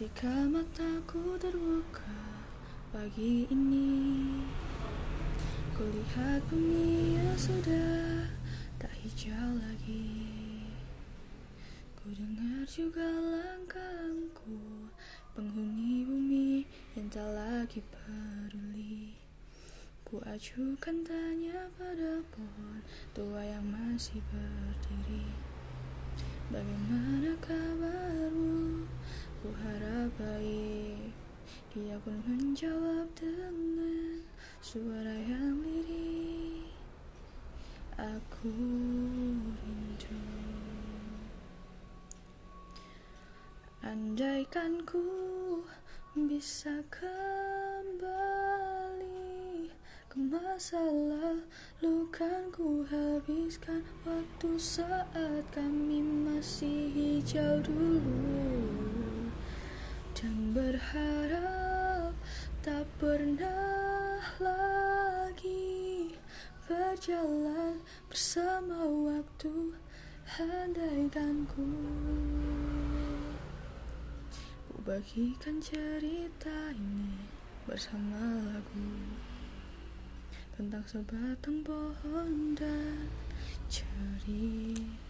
Ketika mataku terbuka pagi ini Kulihat bumi yang sudah tak hijau lagi. Ku dengar juga langkahku Penghuni bumi yang tak lagi peduli. Ku ajukan tanya pada pohon tua yang masih berdiri. Bagaimana kabarmu? Ku harap Dia pun menjawab dengan suara yang lirih. Aku rindu. Andaikan ku bisa kembali ke masa lalu kan ku habiskan waktu saat kami masih hijau dulu dan berharap tak pernah lagi berjalan bersama waktu andaikan ku ku bagikan cerita ini bersama lagu tentang sebatang pohon dan ceritanya.